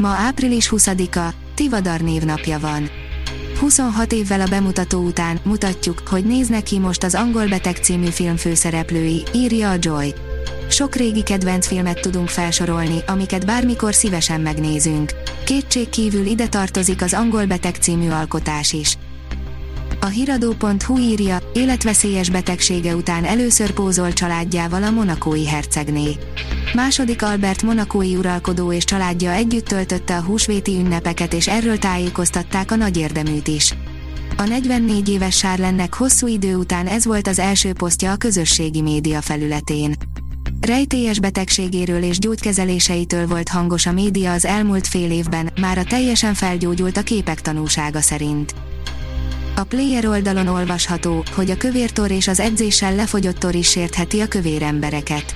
Ma április 20-a, Tivadar névnapja van. 26 évvel a bemutató után mutatjuk, hogy néznek ki most az Angol Beteg című film főszereplői, írja a Joy. Sok régi kedvenc filmet tudunk felsorolni, amiket bármikor szívesen megnézünk. Kétség kívül ide tartozik az Angol Beteg című alkotás is. A hiradó.hu írja, életveszélyes betegsége után először pózol családjával a monakói hercegné. Második Albert monakói uralkodó és családja együtt töltötte a húsvéti ünnepeket és erről tájékoztatták a nagy érdeműt is. A 44 éves Sárlennek hosszú idő után ez volt az első posztja a közösségi média felületén. Rejtélyes betegségéről és gyógykezeléseitől volt hangos a média az elmúlt fél évben, már a teljesen felgyógyult a képek tanúsága szerint. A player oldalon olvasható, hogy a kövértor és az edzéssel lefogyott tor is sértheti a kövér embereket.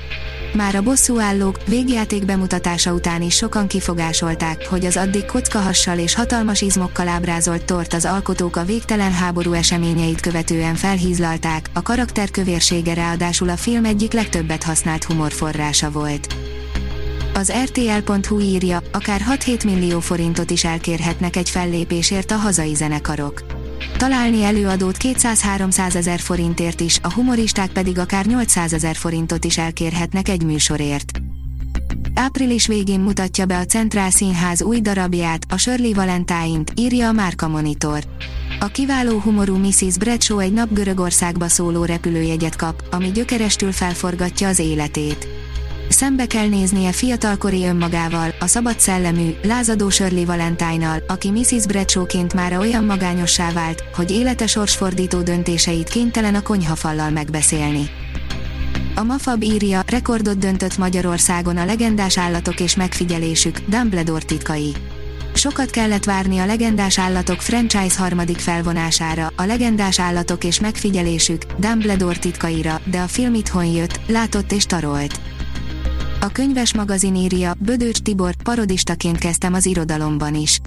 Már a bosszúállók végjáték bemutatása után is sokan kifogásolták, hogy az addig kockahassal és hatalmas izmokkal ábrázolt tort az alkotók a végtelen háború eseményeit követően felhízlalták, a karakter kövérsége ráadásul a film egyik legtöbbet használt humorforrása volt. Az RTL.hu írja, akár 6-7 millió forintot is elkérhetnek egy fellépésért a hazai zenekarok. Találni előadót 200-300 ezer forintért is, a humoristák pedig akár 800 ezer forintot is elkérhetnek egy műsorért. Április végén mutatja be a Centrál Színház új darabját, a Shirley Valentine-t, írja a Márka Monitor. A kiváló humorú Mrs. Bradshaw egy nap Görögországba szóló repülőjegyet kap, ami gyökerestül felforgatja az életét. Szembe kell néznie fiatalkori önmagával, a szabad szellemű, lázadó Shirley valentine aki Mrs. Bradshawként már olyan magányossá vált, hogy élete sorsfordító döntéseit kénytelen a konyhafallal megbeszélni. A Mafab írja, rekordot döntött Magyarországon a legendás állatok és megfigyelésük, Dumbledore titkai. Sokat kellett várni a legendás állatok franchise harmadik felvonására, a legendás állatok és megfigyelésük, Dumbledore titkaira, de a film itthon jött, látott és tarolt. A könyves magazin írja, Bödőcs Tibor, parodistaként kezdtem az irodalomban is.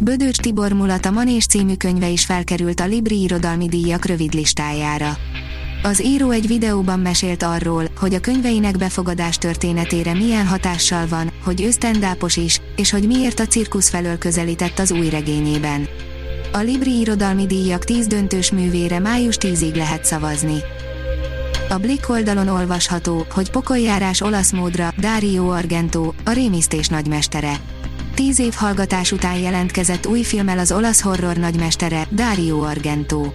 Bödőcs Tibor mulat a Manés című könyve is felkerült a Libri irodalmi díjak rövid listájára. Az író egy videóban mesélt arról, hogy a könyveinek befogadás történetére milyen hatással van, hogy ő is, és hogy miért a cirkusz felől közelített az új regényében. A Libri irodalmi díjak 10 döntős művére május 10-ig lehet szavazni. A Blick oldalon olvasható, hogy pokoljárás olasz módra Dario Argento, a rémisztés nagymestere. Tíz év hallgatás után jelentkezett új filmmel az olasz horror nagymestere, Dario Argento.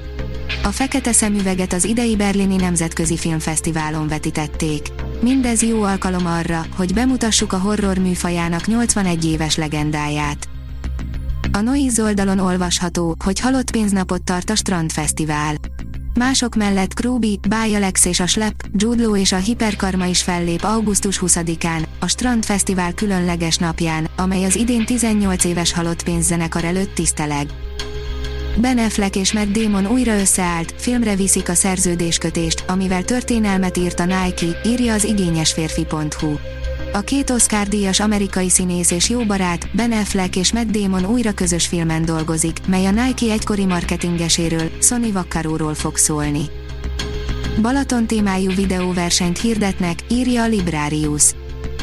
A fekete szemüveget az idei Berlini Nemzetközi Filmfesztiválon vetítették. Mindez jó alkalom arra, hogy bemutassuk a horror műfajának 81 éves legendáját. A Noiz oldalon olvasható, hogy halott pénznapot tart a Strandfesztivál. Mások mellett Krúbi, Bájalex és a Slep, Judlo és a Hiperkarma is fellép augusztus 20-án, a Strand Fesztivál különleges napján, amely az idén 18 éves halott pénzzenekar előtt tiszteleg. Ben Affleck és Matt Damon újra összeállt, filmre viszik a szerződéskötést, amivel történelmet írt a Nike, írja az igényesférfi.hu. A két Oscar-díjas amerikai színész és jó barát, Ben Affleck és Matt Damon újra közös filmen dolgozik, mely a Nike egykori marketingeséről, Sony Vaccaróról fog szólni. Balaton témájú videóversenyt hirdetnek, írja a Librarius.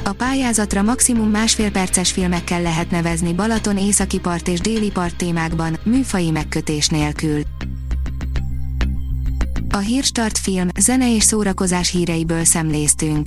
A pályázatra maximum másfél perces filmekkel lehet nevezni Balaton északi part és déli part témákban, műfai megkötés nélkül. A Hírstart film, zene és szórakozás híreiből szemléztünk.